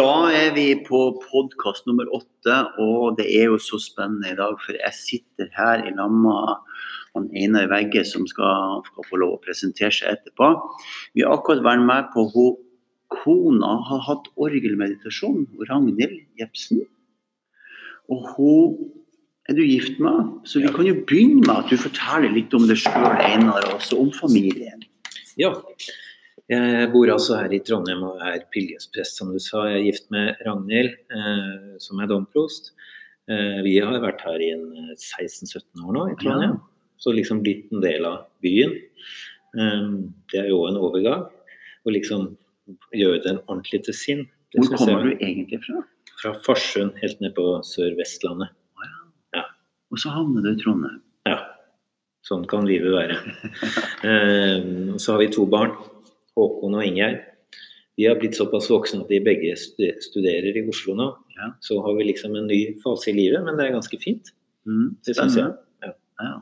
Da er vi på podkast nummer åtte, og det er jo så spennende i dag. For jeg sitter her i lag med Einar Vegge, som skal, skal, få lov å presentere seg etterpå. Vi har akkurat vært med på hun kona har hatt orgelmeditasjon, Ragnhild Jepsen. Og hun er du gift med, så vi kan jo begynne med at du forteller litt om deg sjøl, Einar, og også om familien. Ja, jeg bor altså her i Trondheim og er pilegrimsprest, som du sa. Jeg er gift med Ragnhild, eh, som er domprost. Eh, vi har vært her i 16-17 eh, år nå i Trondheim, så liksom blitt en del av byen. Det er jo en overgang. Å liksom gjøre den ordentlig til sin. Det Hvor kommer jeg, du egentlig fra? Fra Farsund, helt ned på Sør-Vestlandet. Ja. ja. Og så havner du i Trondheim? Ja. Sånn kan livet være. Så har vi to barn. Håkon og Ingjerd. De har blitt såpass voksne at de begge studerer i Oslo nå. Ja. Så har vi liksom en ny fase i livet, men det er ganske fint. Mm, det syns jeg. Ja. Ja.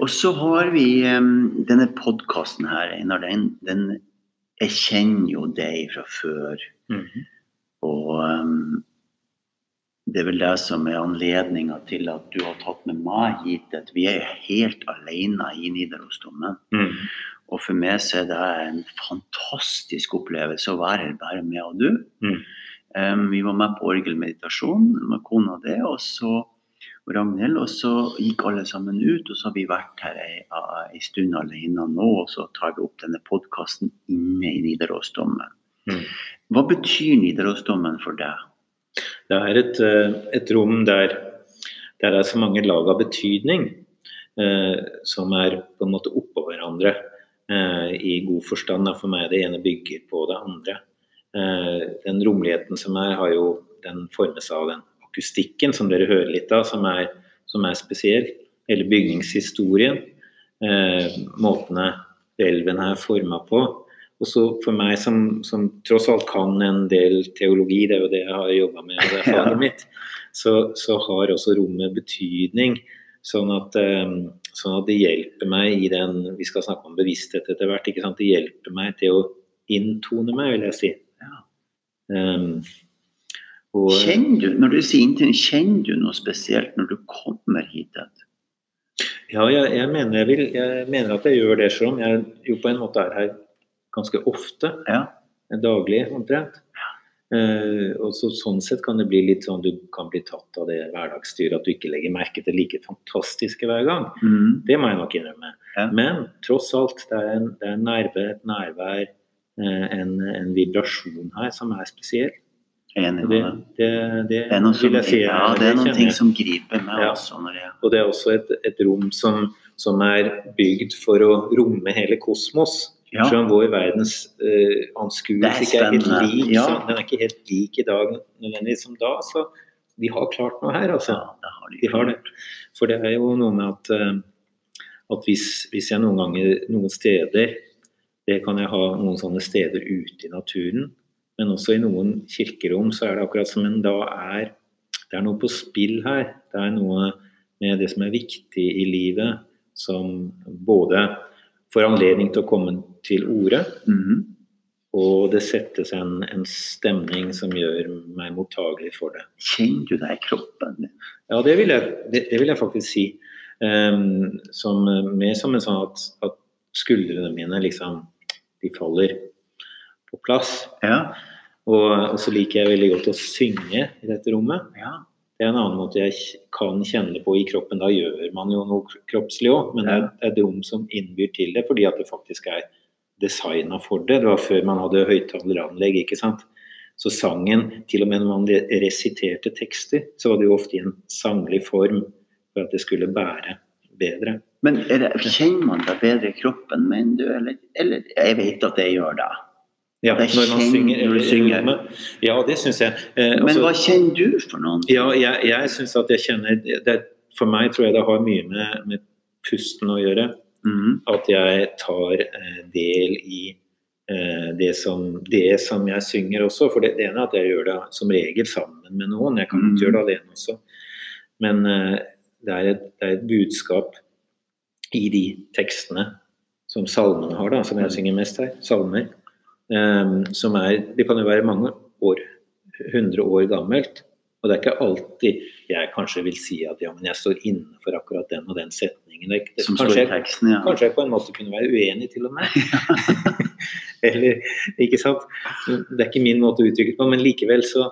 Og så har vi um, denne podkasten her, Einar. Den, den, Jeg kjenner jo deg fra før. Mm -hmm. Og um, det er vel det som er anledninga til at du har tatt med meg hit. At vi er helt alene i Nidarosdomen. Mm. Og for meg så er det en fantastisk opplevelse å være bare med og du. Mm. Um, vi var med på orgelmeditasjon med kona di og så og Ragnhild. Og så gikk alle sammen ut, og så har vi vært her ei, ei stund alene nå. Og så tar vi opp denne podkasten inne i Nidarosdommen. Mm. Hva betyr Nidarosdommen for deg? Det er et, eh, et rom der, der, det er så mange lag av betydning eh, som er på en måte oppå hverandre. Eh, i god forstand. For meg det ene bygger på det andre. Eh, den romligheten som er, har jo den formes av den akustikken som dere hører litt av, som er, som er spesiell. Hele bygningshistorien. Eh, måtene elven er forma på. Og så for meg som, som, tross alt kan en del teologi, det er jo det jeg har jobba med, og det er faget mitt, så, så, har også rommet betydning. Sånn at, sånn at, det hjelper meg i den Vi skal snakke om bevissthet etter hvert. ikke sant? Det hjelper meg til å inntone meg, vil jeg si. Ja. Um, og, kjenner du, når du sier inntone, kjenner du noe spesielt når du kommer hit? Ja, jeg, jeg, mener, jeg, vil, jeg, mener, at jeg gjør det, selv om jeg jo på en måte er her ganske ofte. Ja. Daglig, omtrent. Uh, og så, Sånn sett kan det bli litt sånn du kan bli tatt av det hverdagsstyret at du ikke legger merke til like fantastiske hver gang. Mm. Det må jeg nok innrømme. Ja. Men tross alt, det er en, det er en nerve, et nærvær, uh, en, en, vibrasjon her som er spesiell. Enig med det. Det, det, det er noe som, si, ja, det er noen ting som griper meg ja. også. Når jeg... Og det er også et, et rom som, som er bygd for å romme hele kosmos. Ja. Selv om vår verdens uh, anskuelse ikke er helt lik, ja. den er ikke helt lik i dag nødvendigvis som da. Så de har klart noe her, altså. Ja, har de. de. har det. For det er jo noe med at, uh, at hvis, hvis, jeg noen ganger noen steder Det kan jeg ha noen sånne steder ute i naturen, men også i noen kirkerom så er det akkurat som en da er Det er noe på spill her. Det er noe med det som er viktig i livet, som både får anledning til å komme til orde. Mm. Og det settes en, en, stemning som gjør meg mottagelig for det. Kjenner du deg i kroppen? Ja, det vil jeg, det, det vil jeg faktisk si. Um, som, mer som en sånn at, at, skuldrene mine liksom De faller på plass. Ja. Og, og, så liker jeg veldig godt å synge i dette rommet. Ja. Det er en annen måte jeg kan kjenne på i kroppen. Da gjør man jo noe kroppslig òg, men det er et rom som innbyr til det, fordi at det faktisk er designa for det. Det var før man hadde høyttaleranlegg, ikke sant. Så sangen, til og med når man resiterte tekster, så var det jo ofte i en sanglig form for at det skulle bære bedre. Men det, kjenner man da bedre i kroppen, mener du, eller, eller Jeg vet at jeg gjør det. Ja, når man synger, når synger. Ja, det syns jeg. Eh, Men altså, hva kjenner du for noen? Ja, jeg, jeg syns at jeg kjenner det, For meg tror jeg det har mye med, med pusten å gjøre. Mm. At jeg tar eh, del i eh, det, som, det, som, jeg synger også. For det, det, ene er at jeg gjør det som regel sammen med noen. Jeg kan ikke mm. gjøre det alene også. Men eh, det, er et, det, er et, budskap i de tekstene som salmene har, da, som jeg synger mest her. Salmer. Um, som er Det kan jo være mange år, 100 år gammelt. Og det er ikke alltid jeg kanskje vil si at ja, men jeg står innenfor akkurat den og den setningen. Det, det, kanskje, teksten, ja. kanskje jeg på en måte kunne være uenig til og med. Eller, ikke sant. Det er ikke min måte å uttrykke det på, men likevel så,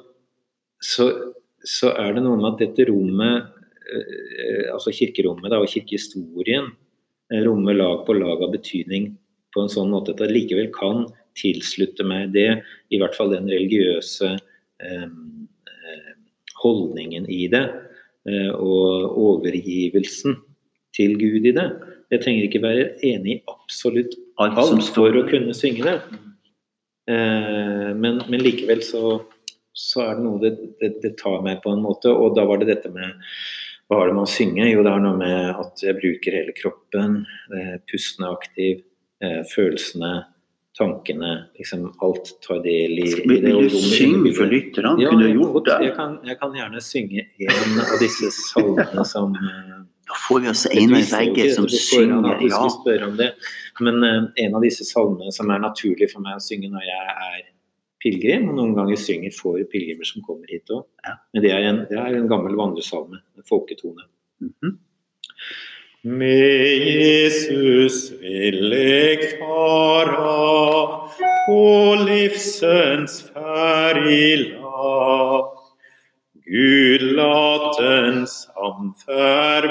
så, så er det noe med at dette rommet, eh, altså kirkerommet da, og kirkehistorien, eh, rommer lag på lag av betydning på en sånn måte at jeg likevel kan tilslutte meg det, i hvert fall den religiøse eh, eh, holdningen i det, eh, og overgivelsen til Gud i det. Jeg trenger ikke være enig i absolutt Alt som alt står for å kunne synge det. Eh, men, men likevel så, så er det noe det, det, det tar meg på en måte. Og da var det dette med hva har det med å synge? Jo, det har noe med at jeg bruker hele kroppen. Eh, pusten er aktiv. Følelsene, tankene. Liksom alt tar del i, i Vil, vil du synge for lytterne? Ja, Kunne du gjort det? jeg, kan, jeg kan gjerne synge en av disse salmene som eh, Da får vi oss en i visste jeg jo Vegge ikke som synger. Ja. spørre om det. Men uh, en av disse salmene som er naturlig for meg å synge når jeg er pilegrim, og noen ganger synger for pilegrimer som kommer hit òg. Ja. Men det er, en, det er en gammel vandresalme, en folketone. Mhm. Med Jesus vil jeg fara på livsens ferd i lag. Gud lat den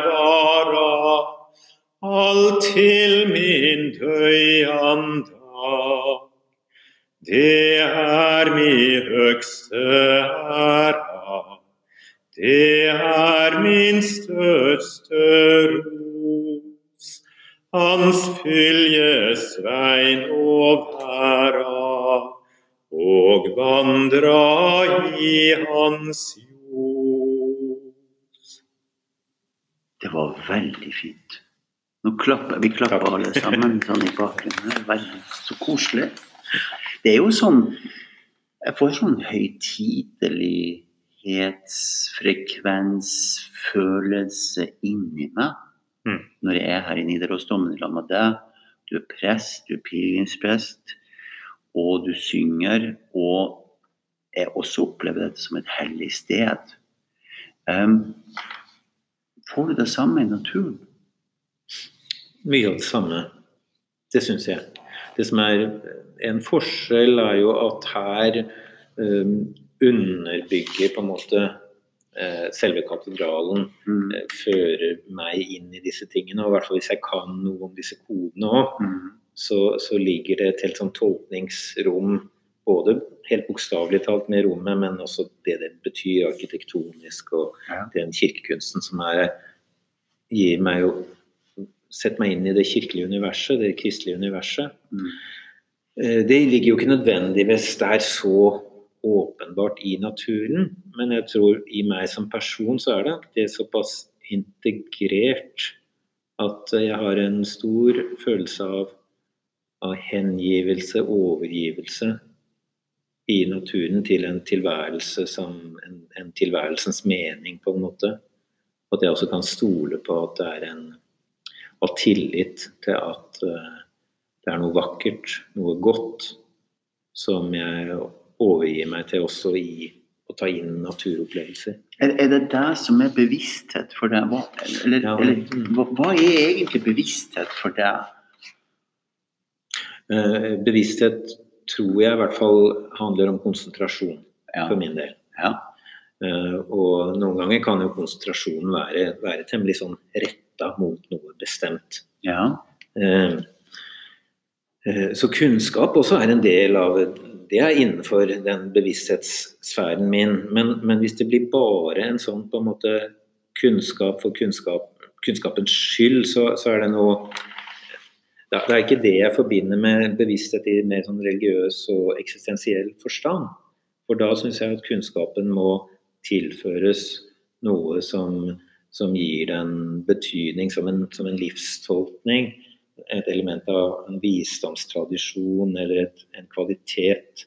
vara, all til min døyandag. Det er mi høgste æra. Det er min største ros, hans fyljesvein og væra, og vandra i hans ljos. Det var veldig fint. Klapper, vi klapper alle sammen sånn i bakgrunnen. Det er veldig så koselig. Det er jo sånn Jeg får sånn høytidelighetsfrekvensfølelse inni meg Mm. når jeg er her i Nidarosdomen sammen med deg. Du er prest, du er pilegrimsprest, og du synger. Og jeg også opplever dette som et hellig sted. Um, får du det samme i naturen? Mye av det samme. Det syns jeg. Det som er en forskjell, er jo at her um, underbygger på en måte selve katedralen Mm. eh, fører meg inn i disse tingene. Og i hvert fall hvis jeg kan noe om disse kodene òg, Mm. så, så ligger det et helt sånn tolkningsrom, både helt bokstavelig talt med rommet, men også det det betyr arkitektonisk, og Ja. den kirkekunsten som er gir meg jo Setter meg inn i det kirkelige universet, det kristelige universet. Mm. Eh, Det ligger jo ikke nødvendigvis der så åpenbart i naturen, men jeg tror i meg som person så er det det er såpass integrert at jeg har en stor følelse av, av hengivelse, overgivelse i naturen til en tilværelse som en, en tilværelsens mening, på en måte. At jeg også kan stole på at det er en ha tillit til at eh, det er noe vakkert, noe godt, som jeg overgir meg til også i å ta inn naturopplevelser. Er, er det det som er bevissthet for deg? Hva, eller, Ja. eller hva, hva er egentlig bevissthet for deg? Eh, bevissthet tror jeg i hvert fall handler om konsentrasjon Ja. for min del. Ja. Eh, og noen ganger kan jo konsentrasjonen være, være temmelig sånn retta mot noe bestemt. ja. Eh, Så kunnskap også er en del av Det er innenfor den bevissthetssfæren min. Men, men hvis det blir bare en sånn på en måte kunnskap for kunnskap, kunnskapens skyld, så, så er det noe det er ikke det jeg forbinder med bevissthet i mer sånn religiøs og eksistensiell forstand. For da syns jeg at kunnskapen må tilføres noe som, som gir den betydning som en, som en livstolkning. Et element av en visdomstradisjon eller et, en kvalitet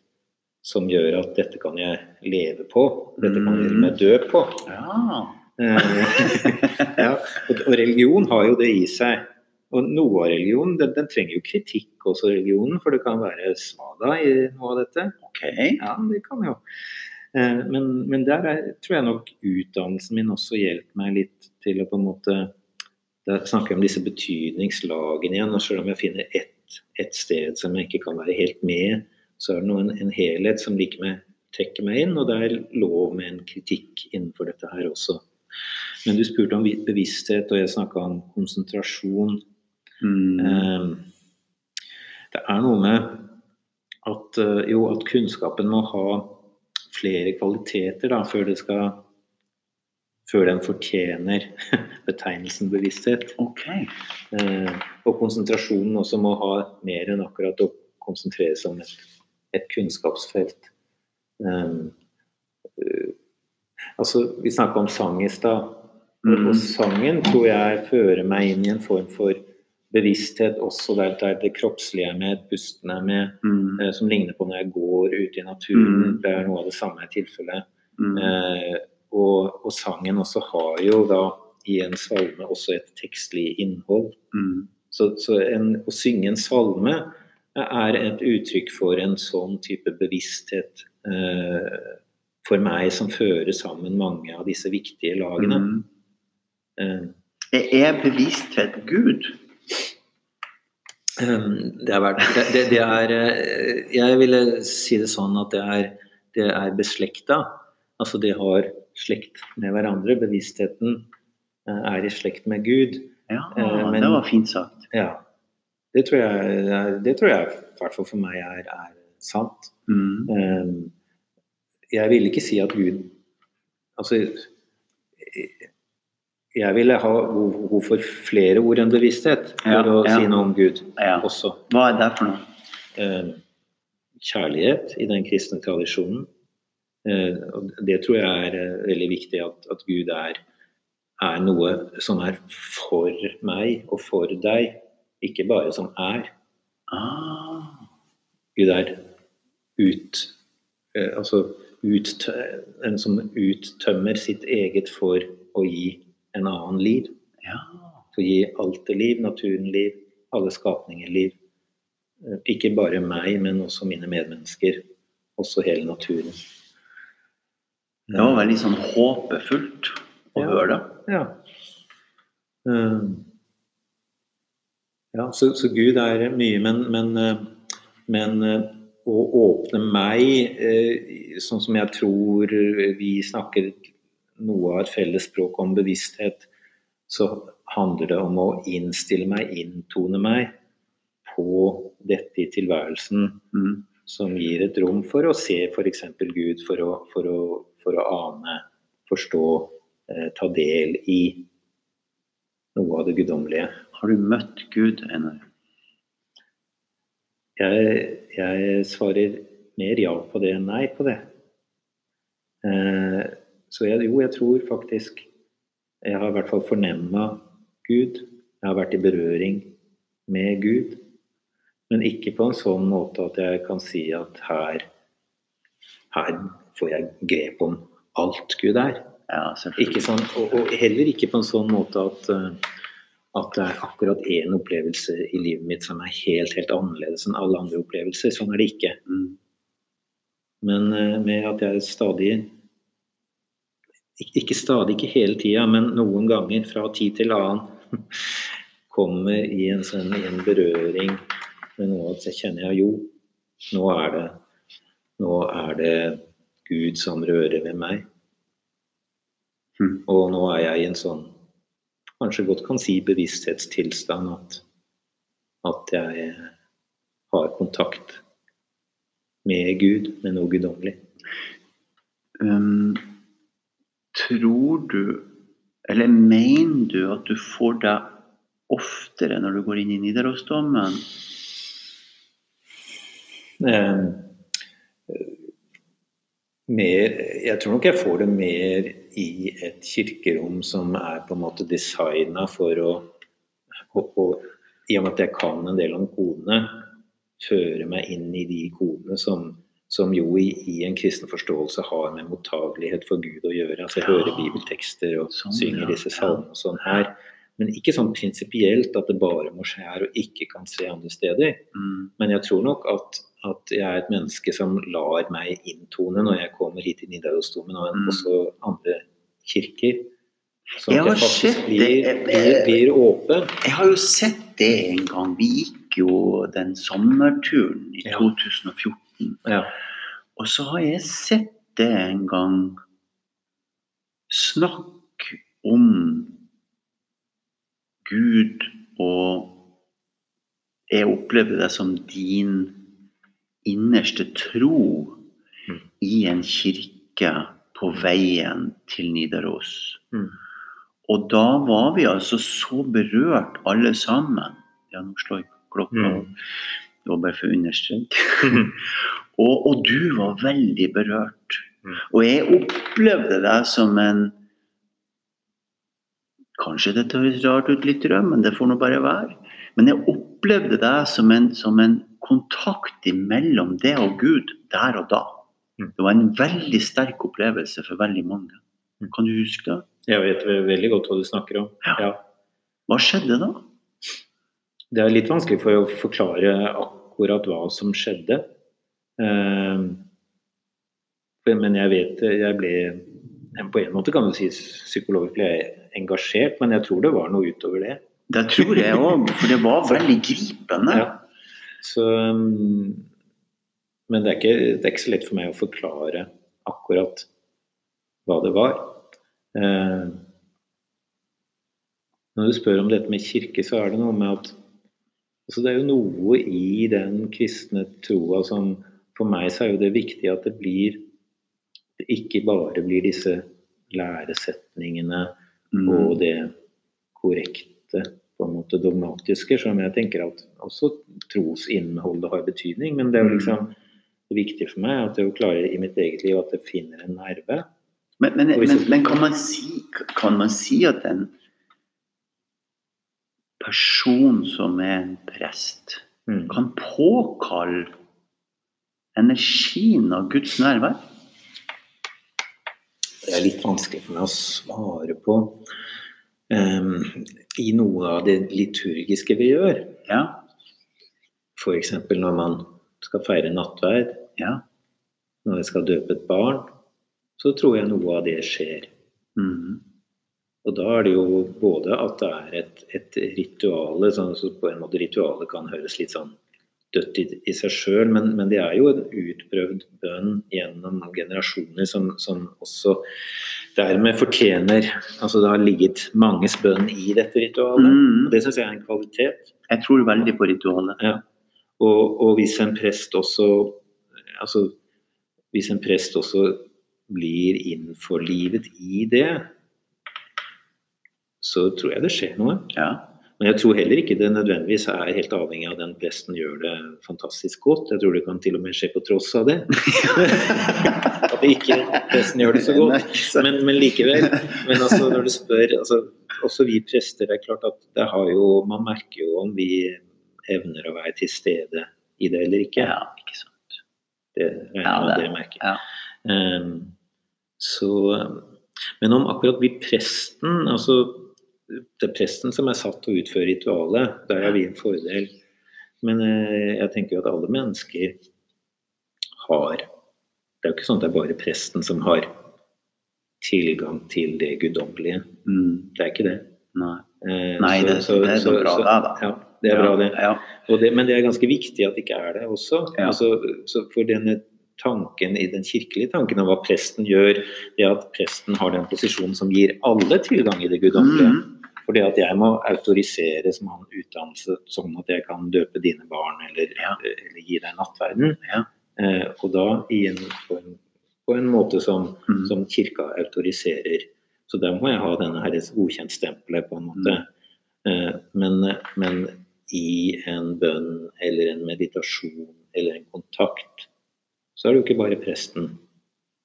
som gjør at dette kan jeg leve på. Dette kan jeg meg dø på. ja. Eh, ja, og, og religion har jo det i seg. Og noe av religionen den, den trenger jo kritikk også, religionen, for det kan være svada i noe av dette. Ok. Ok. Ja, det kan jo. Eh, Men, men der er, tror jeg nok utdannelsen min også hjelper meg litt til å på en måte Da snakker jeg om disse betydningslagene igjen. og Selv om jeg finner ett, et sted som jeg ikke kan være helt med, så er det noe, en, en helhet som likevel trekker meg inn. Og det er lov med en kritikk innenfor dette her også. Men du spurte om bevissthet, og jeg snakka om konsentrasjon. Mm. Eh, Det er noe med at, eh, jo, at kunnskapen må ha flere kvaliteter da, før, det skal, før den fortjener betegnelsen bevissthet. Okay. Eh, og konsentrasjonen også må ha mer enn akkurat å konsentrere seg om et, et kunnskapsfelt. Eh, eh, altså, vi snakka om sang i stad. Og, Mm. og sangen tror jeg fører meg inn i en form for bevissthet også der, der det kroppslige er med, pusten er med, Mm. eh, som ligner på når jeg går ute i naturen. Mm. Det er noe av det samme i tilfellet. Mm. Eh, og, sangen også har jo da i en salme også et tekstlig innhold. Mm. Så, så en, å synge en salme er et uttrykk for en sånn type bevissthet eh, for meg som fører sammen mange av disse viktige lagene. Mm. Eh, Er bevissthet Gud? eh, det, er, det, det, det er eh, Jeg ville si det sånn at det er, det er beslekta. Altså det har slekt med hverandre. Bevisstheten eh, er i slekt med Gud. Ja, Eh, men- det var fint sagt. Ja. Det tror jeg, det tror jeg i hvert fall for meg er, er sant. Mm. Eh, Jeg vil ikke si at Gud Altså Jeg ville ha behov for flere ord enn bevissthet for Ja, å ja. si noe om Gud Ja. også. Hva er det for noe? Eh, Kjærlighet i den kristne tradisjonen. Eh, Det tror jeg er eh, veldig viktig, at, at Gud er, er noe som er for meg og for deg, ikke bare som er. Ah. Gud er ut, eh, altså ut, en som uttømmer sitt eget for å gi en annen liv. Ja. For å gi alt det liv, naturen liv, alle skapninger liv. Ikke bare meg, men også mine medmennesker. Også hele naturen. Det var veldig sånn håpefullt å Ja. høre det. Ja. Eh, ja så, så Gud er mye, men, men, eh, men eh, å åpne meg, sånn som jeg tror vi snakker noe av et felles språk om bevissthet, så handler det om å innstille meg, inntone meg på dette i tilværelsen Mm. som gir et rom for å se f.eks. Gud, for å, for, å, for å ane, forstå, eh, ta del i noe av det guddommelige. Har du møtt Gud, Einar? Jeg, jeg svarer mer ja på det enn nei på det. Eh, så jeg, jo, jeg tror faktisk Jeg har i hvert fall fornemma Gud. Jeg har vært i berøring med Gud. Men ikke på en sånn måte at jeg kan si at her, her får jeg grep om alt Gud er. Ja. Ikke sånn, og, og heller ikke på en sånn måte at, eh, at det er akkurat én opplevelse i livet mitt som er helt helt annerledes enn alle andre opplevelser. Sånn er det ikke. Mm. Men eh, med at jeg stadig Ikke stadig, ikke hele tida, men noen ganger fra tid til annen kommer i en sånn i en berøring med noe at jeg kjenner ja, jo, nå er det nå er det Gud som rører ved meg. Mm. Og nå er jeg i en sånn kanskje godt kan si bevissthetstilstand at, at jeg har kontakt med Gud, med noe guddommelig. Um, tror du, eller mener du at du får det oftere når du går inn i Nidarosdomen? Eh, mer, jeg tror nok jeg får det mer i et kirkerom som er på en måte designa for å, å, å I og med at jeg kan en del om kodene, føre meg inn i de kodene som, som jo i, i en kristen forståelse har med mottagelighet for Gud å gjøre. Altså jeg Ja. hører bibeltekster og Sånn, synger ja. disse salmene og sånn her. Men ikke sånn prinsipielt at det bare må skje her og ikke kan skje andre steder. Mm. Men jeg tror nok at, at jeg er et menneske som lar meg inntone når jeg kommer hit til Nidarosdomen og Mm. også andre kirker. som Jeg at har jeg faktisk blir, det. blir, blir åpen. Jeg har jo sett det en gang. Vi gikk jo den sommerturen i Ja. 2014. Ja. Og så har jeg sett det en gang Snakk om Gud og Jeg opplevde det som din innerste tro Mm. i en kirke på veien til Nidaros. Mm. Og da var vi altså så berørt alle sammen. Ja, nå slår jeg klokka. Mm. Det var bare for å understreke. og, og du var veldig berørt. Mm. Og jeg opplevde deg som en Kanskje dette høres rart ut litt rød, men det får nå bare være. Men jeg opplevde deg som en, som en kontakt mellom det og Gud der og da. Mm. Det var en veldig sterk opplevelse for veldig mange. Mm. Kan du huske det? Jeg vet veldig godt hva du snakker om. Ja. Ja. Hva skjedde da? Det er litt vanskelig for å forklare akkurat hva som skjedde. Eh, Men jeg vet jeg ble På en måte kan du si psykologisk ble jeg engasjert, men jeg tror det var noe utover det. Det tror jeg òg, for det var veldig gripende. Ja. Så, um, men det er, ikke, det er ikke så lett for meg å forklare akkurat hva det var. Eh, når du spør om dette med kirke, så er det noe med at altså Det er jo noe i den kristne troa som For meg så er jo det viktig at det blir det ikke bare blir disse læresetningene Mm. og det korrekte, på en måte dogmatiske, som jeg tenker at også trosinnholdet har betydning. Men det er jo liksom det viktige for meg at jeg klarer i mitt eget liv at det finner en nerve. Men, men, men, men kan, man si, kan man si at en person som er en prest, Mm. kan påkalle energien av Guds nærvær? Det er litt vanskelig for meg å svare på em, i noe av det liturgiske vi gjør. Ja. F.eks. når man skal feire nattverd, ja. når man skal døpe et barn, så tror jeg noe av det skjer. Mm. Og da er det jo både at det er et, et rituale, sånn så på en måte ritualet kan høres litt sånn dødt i, i seg sjøl, men, men det er jo en utprøvd bønn gjennom generasjoner som, som også dermed fortjener Altså det har ligget manges bønn i dette ritualet. Mm. Og det syns jeg er en kvalitet. Jeg tror veldig på ritualet. Ja. Og, og hvis en prest også Altså hvis en prest også blir innforlivet i det, så tror jeg det skjer noe. Ja. Men jeg tror heller ikke det nødvendigvis er helt avhengig av den presten gjør det fantastisk godt. Jeg tror det kan til og med skje på tross av det. at ikke presten gjør det så godt. Men, men likevel. Men altså, når du spør altså, Også vi prester, det er klart at det har jo Man merker jo om vi evner å være til stede i det eller ikke. Ja, ikke sant. Det regner jeg med dere merker. ja. Um, så Men om akkurat vi presten altså det er presten som er satt til å utføre ritualet. Der har vi en fordel. Men eh, jeg tenker jo at alle mennesker har Det er jo ikke sånn at det er bare presten som har tilgang til det guddommelige. Mm. Det er ikke det. Nei. Eh, Nei, så- det, så- det er så- bra, det, da. Ja, det er bra, det. Ja. Det, men det er ganske viktig at det ikke er det også. Ja. Altså, så for denne tanken i den kirkelige tanken om hva presten gjør, det at presten har den posisjonen som gir alle tilgang i det guddommelige. Mm. Fordi at jeg må autorisere som han utdannelse sånn at jeg kan døpe dine barn eller, Ja. eller gi deg nattverden. Ja. Eh, og da i en, på, en, på en måte som, Mm. som kirka autoriserer. Så der må jeg ha denne herres godkjentstempelet på en måte. Eh, men, men i en bønn eller en meditasjon eller en kontakt, så er det jo ikke bare presten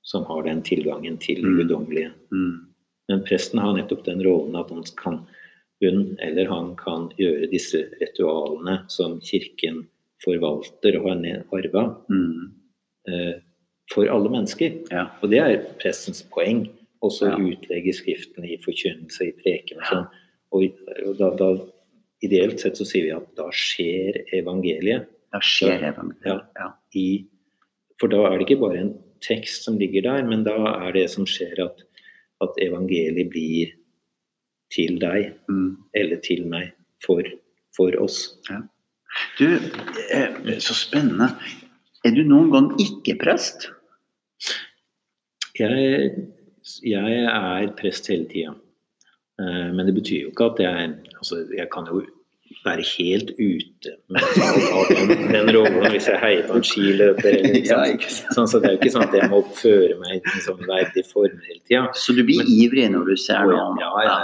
som har den tilgangen til det Mm. guddommelige. Mm. Men presten har nettopp den rollen at han kan, hun eller han kan gjøre disse ritualene som kirken forvalter og har arva, Mm. eh, for alle mennesker. Ja. Og det er prestens poeng. Også Ja. utlegge Skriften i forkynnelse, i preken og sånn. Og, da, da, ideelt sett så sier vi at da skjer evangeliet. Da skjer evangeliet. Ja. Ja. i For da er det ikke bare en tekst som ligger der, men da er det som skjer at, at evangeliet blir til deg, Mm. eller til meg, for, for oss. Du, eh, så spennende. Er du noen gang ikke prest? Jeg, jeg er prest hele tida. Eh, Men det betyr jo ikke at jeg Altså, jeg kan jo være helt ute med den, den rollen hvis jeg heier på en skiløper. Eller. Sånn, så det er jo ikke sånn at jeg må oppføre meg i en sånn verdig form hele tida. Så du blir Men- ivrig når du ser Ja, ja, ja,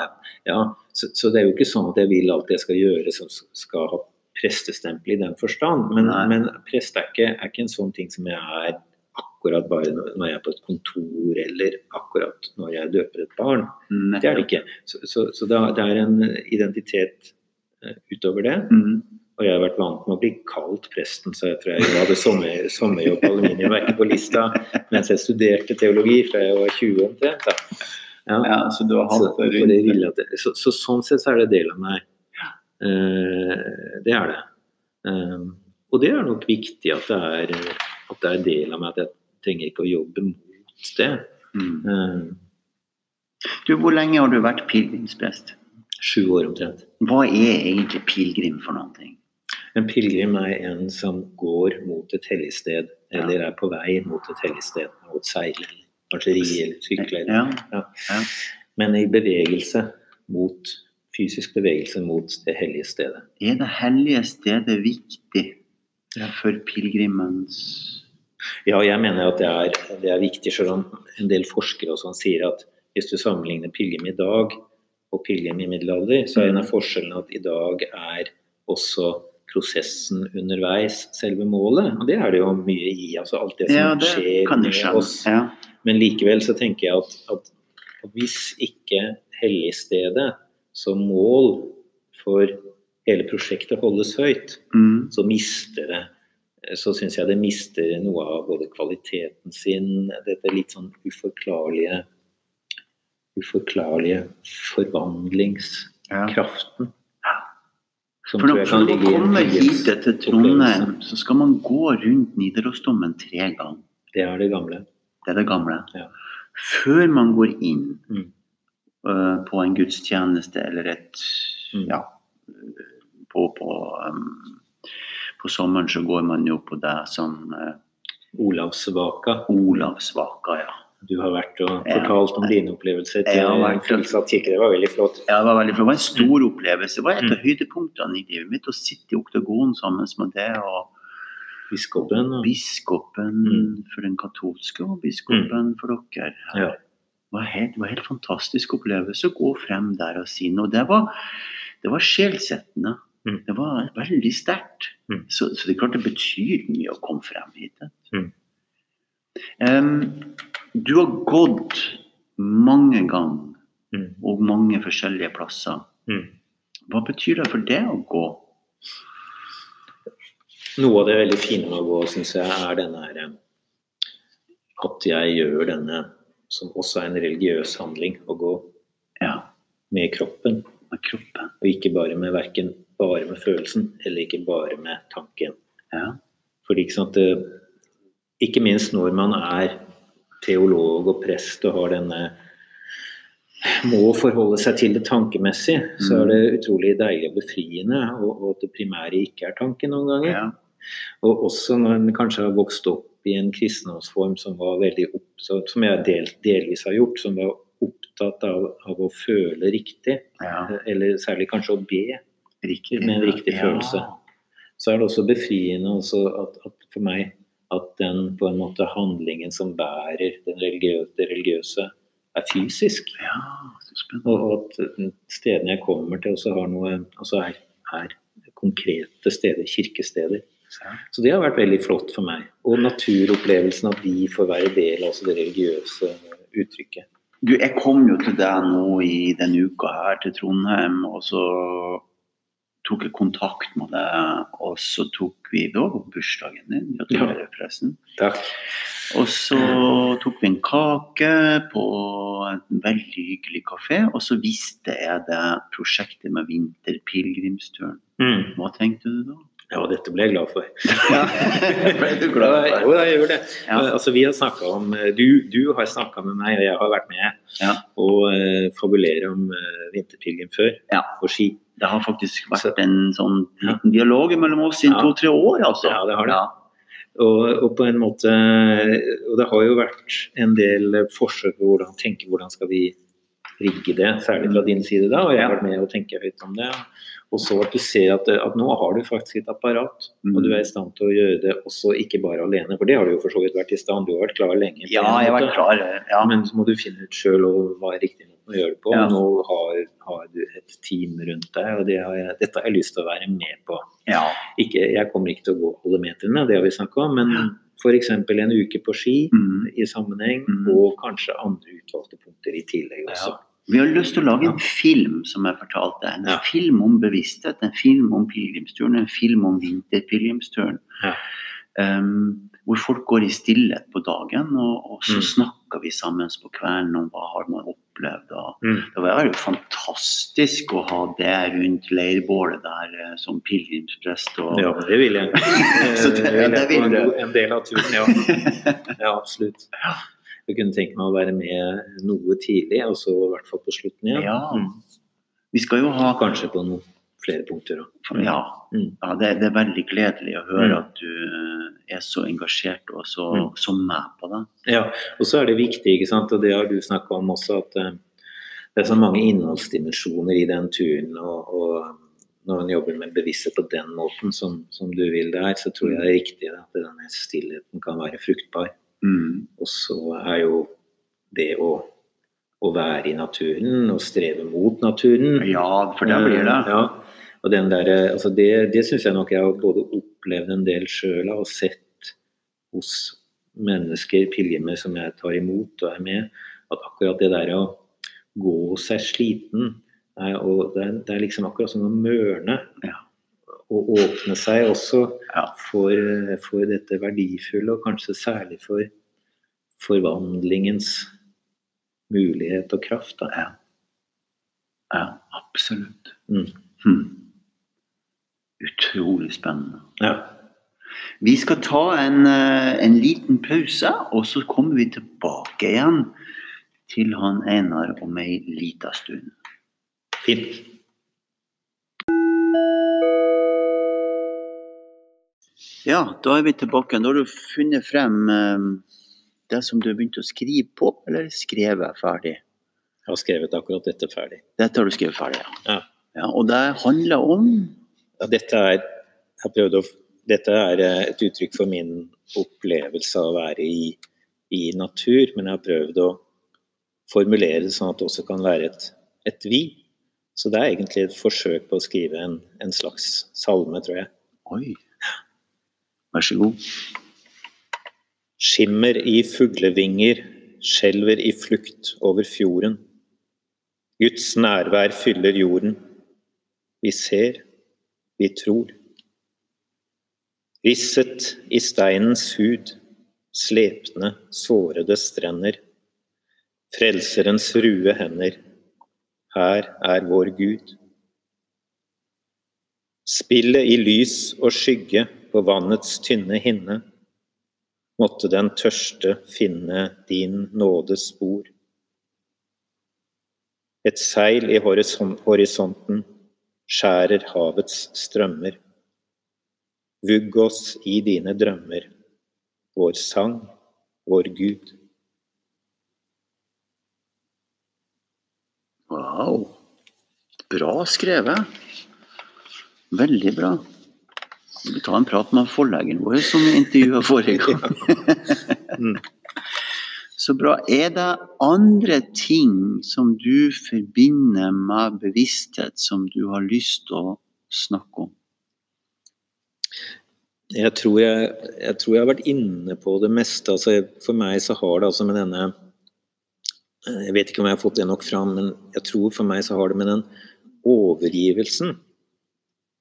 ja. Så, så det er jo ikke sånn at jeg vil alt jeg skal gjøre som skal ha prestestempel i den forstand. Men, men prest er ikke, er ikke en sånn ting som jeg er akkurat bare når jeg er på et kontor, eller akkurat når jeg døper et barn. Det er det ikke. Så, så, så det er- en identitet utover det. Mm. Og jeg har vært vant med å bli kalt presten, så jeg tror jeg hadde sommer, sommerjobb på aluminiumverket på Lista mens jeg studerte teologi fra jeg var 20 omtrent. Ja. Ja, så du har hatt det det rundt det, så, så sånn sett så er det del av meg. Eh, det er det. Eh, og det er nok viktig at det er, at det er del av meg at jeg trenger ikke å jobbe mot det. Mm. Eh, Du, hvor lenge har du vært pilegrimsprest? Sju år omtrent. Hva er egentlig pilegrim for ting? En pilegrim er en som går mot et hellig sted, eller er på vei mot et hellig sted. Mot seil, eller kanskje ri eller sykle. Ja. Ja. Men i bevegelse mot fysisk bevegelse mot det hellige stedet. Er det hellige stedet viktig for pilegrimens Ja, jeg mener at det er, det er viktig, selv om en del forskere også sier at hvis du sammenligner pilegrim i dag og pilegrim i middelalder, så er en av forskjellene at i dag er også prosessen underveis selve målet. Og det er det jo mye i. altså Alt det som Ja, det skjer med oss. Ja. Men likevel så tenker jeg at, at, at hvis ikke helligstedet som mål for hele prosjektet holdes høyt, Mm. så mister det så syns jeg det mister noe av både kvaliteten sin, dette litt sånn uforklarlige uforklarlige forvandlingskraften. Ja. Som For når, man kommer hit til Trondheim, så skal man gå rundt Nidarosdomen tre ganger. Det er det gamle. Det er det gamle. Ja. Før man går inn Mm. uh, på en gudstjeneste eller et Mm. Ja. På, på, um, på sommeren så går man jo på det som uh, Olavsvaka. Olavsvaka, ja. Du har vært og fortalt om dine opplevelser til fullsatt kirke. Det var veldig flott. Ja, det var, veldig, flott. det var en stor Mm. opplevelse. Det var et av høydepunktene i livet mitt å sitte i oktagon sammen med det og Biskopen. Og, biskopen Mm. for den katolske og biskopen for dere. Ja. Det var helt, det var helt fantastisk opplevelse å gå frem der og si noe. Det var, det var sjelsettende. Mm. Det var veldig sterkt. Mm. Så, så det er klart det betyr mye å komme frem hit. Mm. Em, du har gått mange ganger Mm. og mange forskjellige plasser. Mm. Hva betyr det for deg å gå? Noe av det veldig fine med å gå, syns jeg, er denne her eh, At jeg gjør denne, som også er en religiøs handling, å gå Ja, med kroppen. med kroppen. Og ikke bare med verken bare med følelsen, eller ikke bare med tanken. Ja. Fordi ikke sant, det, ikke minst når man er teolog og prest og har denne må forholde seg til det tankemessig, så er det utrolig deilig og befriende, og, og at det primære ikke er tanken noen ganger. ja. Og også når en kanskje har vokst opp i en kristendomsform som var veldig opp, som jeg del, delvis har gjort, som var opptatt av, av å føle riktig, ja. eller særlig kanskje å be, Riktig. med en riktig ja. følelse. så er det også befriende også at, at for meg at den på en måte handlingen som bærer den religiøse, det religiøse, er fysisk. Ja. Og, at stedene jeg kommer til, også har noe altså er, er konkrete steder, kirkesteder. Ja. Så det har vært veldig flott for meg. Og naturopplevelsen, at de får være del av også det religiøse uttrykket. Du, jeg kom jo til deg nå i denne uka her til Trondheim, og så tok jeg kontakt med deg, og så tok vi Det var på bursdagen din, gratulerer forresten. Takk. Og så tok vi en kake på en veldig hyggelig kafé, og så visste jeg det prosjektet med vinterpilegrimsturen. Mm. Hva tenkte du da? Ja, dette ble jeg glad for. Ja, ble du glad for? Jo, jeg gjør det. Ja. Altså, vi har om, du, du har snakka med meg, og jeg har vært med Ja. og uh, fabulere om uh, vinterpilegrim før, Ja. på ski. Det har faktisk vært en sånn liten dialog mellom oss i Ja. to-tre år, altså. Ja, det har det. Ja. Og, og på en måte Og det har jo vært en del forsøk på hvordan tenke hvordan skal vi rigge det, særlig fra din side da, og jeg har vært med å tenke høyt om det. Og så at du ser at, at nå har du faktisk et apparat, Mm. og du er i stand til å gjøre det også ikke bare alene. For det har du jo for så vidt vært i stand, du har vært klar lenge. ja, jeg har vært klar. Ja. Men så må du finne ut sjøl hva er riktig å gjøre det på. Ja. Nå har, har du et team rundt deg, og det har jeg, dette har jeg lyst til å være med på. ja. Ikke, jeg kommer ikke til å gå alle meterne, det har vi snakka om, men f.eks. en uke på ski Mm. i sammenheng, Mm. og kanskje andre utvalgte punkter i tillegg også. Vi har lyst til å lage en film, som jeg fortalte. En Ja. film om bevissthet, en film om pilegrimsturen, en film om vinterpilegrimsturen. Ja. Um, hvor folk går i stillhet på dagen, og, og så Mm. snakker vi sammen på kvelden om hva har man opplevd. Mm. det var jo fantastisk å ha det rundt leirbålet der eh, som pilegrimsprest. Og, Ja, det vil jeg. Så det- Eh, vil det jeg vil på en, del av turen, ja. ja absolutt. Jeg kunne tenke meg å være med noe tidlig, og så i hvert fall på slutten igjen. Ja. Mm. Vi skal jo ha Kanskje på noen flere punkter. Ja, Mm. ja det, det er veldig gledelig å høre Mm. at du eh, er så engasjert og så, Mm. så med på det. Ja, og så er det viktig, ikke sant, og det har du snakka om også, at eh, det er så mange innholdsdimensjoner i den turen. Og, og når en jobber med bevissthet på den måten som, som du vil der, så tror jeg det er riktig at denne stillheten kan være fruktbar. Mm. Og så er jo det å, å være i naturen og streve mot naturen Ja, for det blir det. Eh, Ja, og den der, eh, altså det det syns jeg nok jeg har både opplevd en del sjøl og sett hos mennesker, pilegrimer som jeg tar imot og er med, at akkurat det der å gå seg sliten er, og det, er, det er liksom akkurat som å mørne. Ja. Og åpne seg også Ja. for, for dette verdifulle, og kanskje særlig for forvandlingens mulighet og kraft. Da. Ja. ja, absolutt. Mm. Hmm. Utrolig spennende. Ja. Vi skal ta en, eh, en liten pause, og så kommer vi tilbake igjen til han Einar om ei lita stund. Fint. Ja, da er vi tilbake. Da har du funnet frem eh, det som du har begynt å skrive på, eller skrevet ferdig? Jeg har skrevet akkurat dette ferdig. Dette har du skrevet ferdig, ja. Ja. ja og det handler om Ja, dette er jeg har prøvd å, dette er eh, et uttrykk for min opplevelse av å være i, i natur, men jeg har prøvd å formulere det sånn at det også kan være et, et vi. Så det er egentlig et forsøk på å skrive en, en slags salme, tror jeg. Oi. Vær så god. Skimmer i fuglevinger, skjelver i flukt over fjorden. Guds nærvær fyller jorden. Vi ser, vi tror. Risset i steinens hud, slepne, sårede strender. Frelserens rue hender. Her er vår Gud. Spillet i lys og skygge på vannets tynne hinne. Måtte den tørste finne din nådes spor. Et seil i horisont horisonten skjærer havets strømmer. Vugg oss i dine drømmer, vår sang, vår Gud. Wow. Bra skrevet. Veldig bra. Vi tar en prat med forleggeren vår som intervjua forrige gang. Så bra. Er det andre ting som du forbinder med bevissthet, som du har lyst til å snakke om? Jeg tror jeg, jeg tror jeg har vært inne på det meste. Altså, for meg så har det altså med denne Jeg vet ikke om jeg har fått det nok fram, men jeg tror for meg så har det med den overgivelsen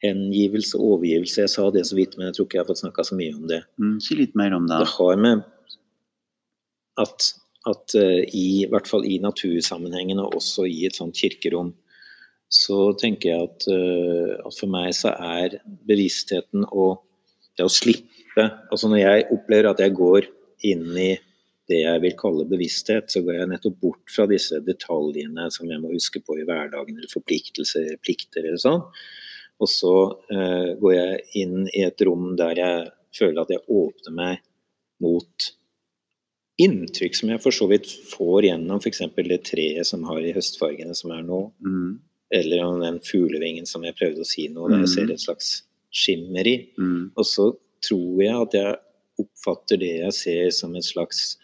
Hengivelse, overgivelse. Jeg sa det så vidt, men jeg tror ikke jeg har fått snakka så mye om det. Mm, si litt mer om det. Det har med at, at eh, i, i hvert fall i natursammenhengen og også i et sånt kirkerom, så tenker jeg at, uh, at, for meg så er bevisstheten og det å slippe Altså når jeg opplever at jeg går inn i det jeg vil kalle bevissthet, så går jeg nettopp bort fra disse detaljene som jeg må huske på i hverdagen, eller forpliktelser, plikter eller sånn. Og så uh, går jeg inn i et rom der jeg føler at jeg åpner meg mot inntrykk som jeg for så vidt får gjennom f.eks. det treet som har i høstfargene som er nå. Mm. Eller om den fuglevingen som jeg prøvde å si nå, der jeg ser mm. et slags skimmer i. Mm. Og så tror jeg at jeg oppfatter det jeg ser som et slags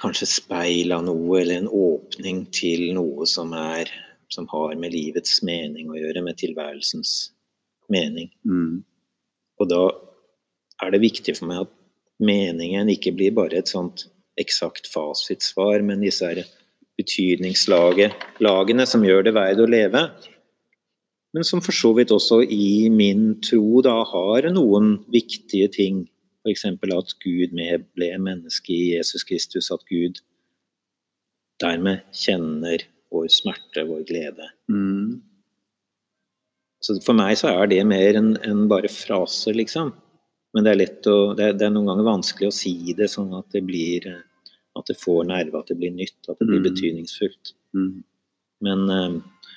kanskje speil av noe, eller en åpning til noe som er som har med livets mening å gjøre, med tilværelsens mening. Mm. Og da er det viktig for meg at meningen ikke blir bare et sånt eksakt fasitsvar, men disse her betydningslagene som gjør det verd å leve. Men som for så vidt også i min tro da har noen viktige ting. F.eks. at Gud ble menneske i Jesus Kristus, at Gud dermed kjenner vår smerte, vår glede. Mm. Så for meg så er det mer enn en bare fraser, liksom. Men det er, å, det, er, det er, noen ganger vanskelig å si det sånn at det blir at det får nerve, at det blir nytt, at det blir mm. betydningsfullt. Mm. Men, eh,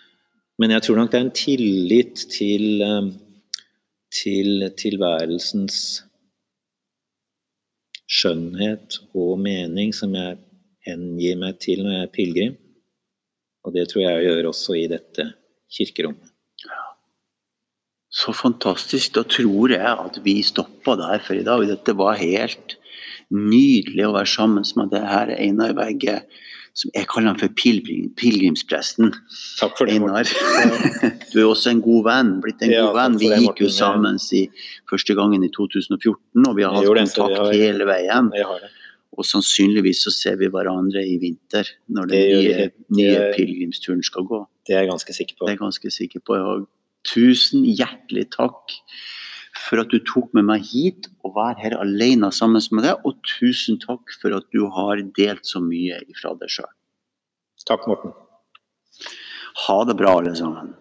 men, jeg tror nok det er en tillit til, eh, til tilværelsens skjønnhet og mening som jeg hengir meg til når jeg er pilegrim. Og det tror jeg jeg gjør også i dette kirkerommet. Så fantastisk. Da tror jeg at vi stoppa der for i dag. Dette var helt nydelig å være sammen med det her Einar Vegge. Som jeg kaller han for pilgrim, pilegrimspresten. Takk for det, Einar. Du er også en god venn. Blitt en ja, god venn. Vi gikk jo sammen i, første gangen i 2014, og vi har hatt kontakt har, hele veien. Og sannsynligvis så ser vi hverandre i vinter, når den nye, nye pilegrimsturen skal gå. Det er jeg ganske sikker på. Det er jeg ganske sikker på. Jeg Tusen hjertelig takk for at du tok med meg hit og var her alene sammen med deg. Og tusen takk for at du har delt så mye ifra deg sjøl. Takk, Morten. Ha det bra, alle sammen.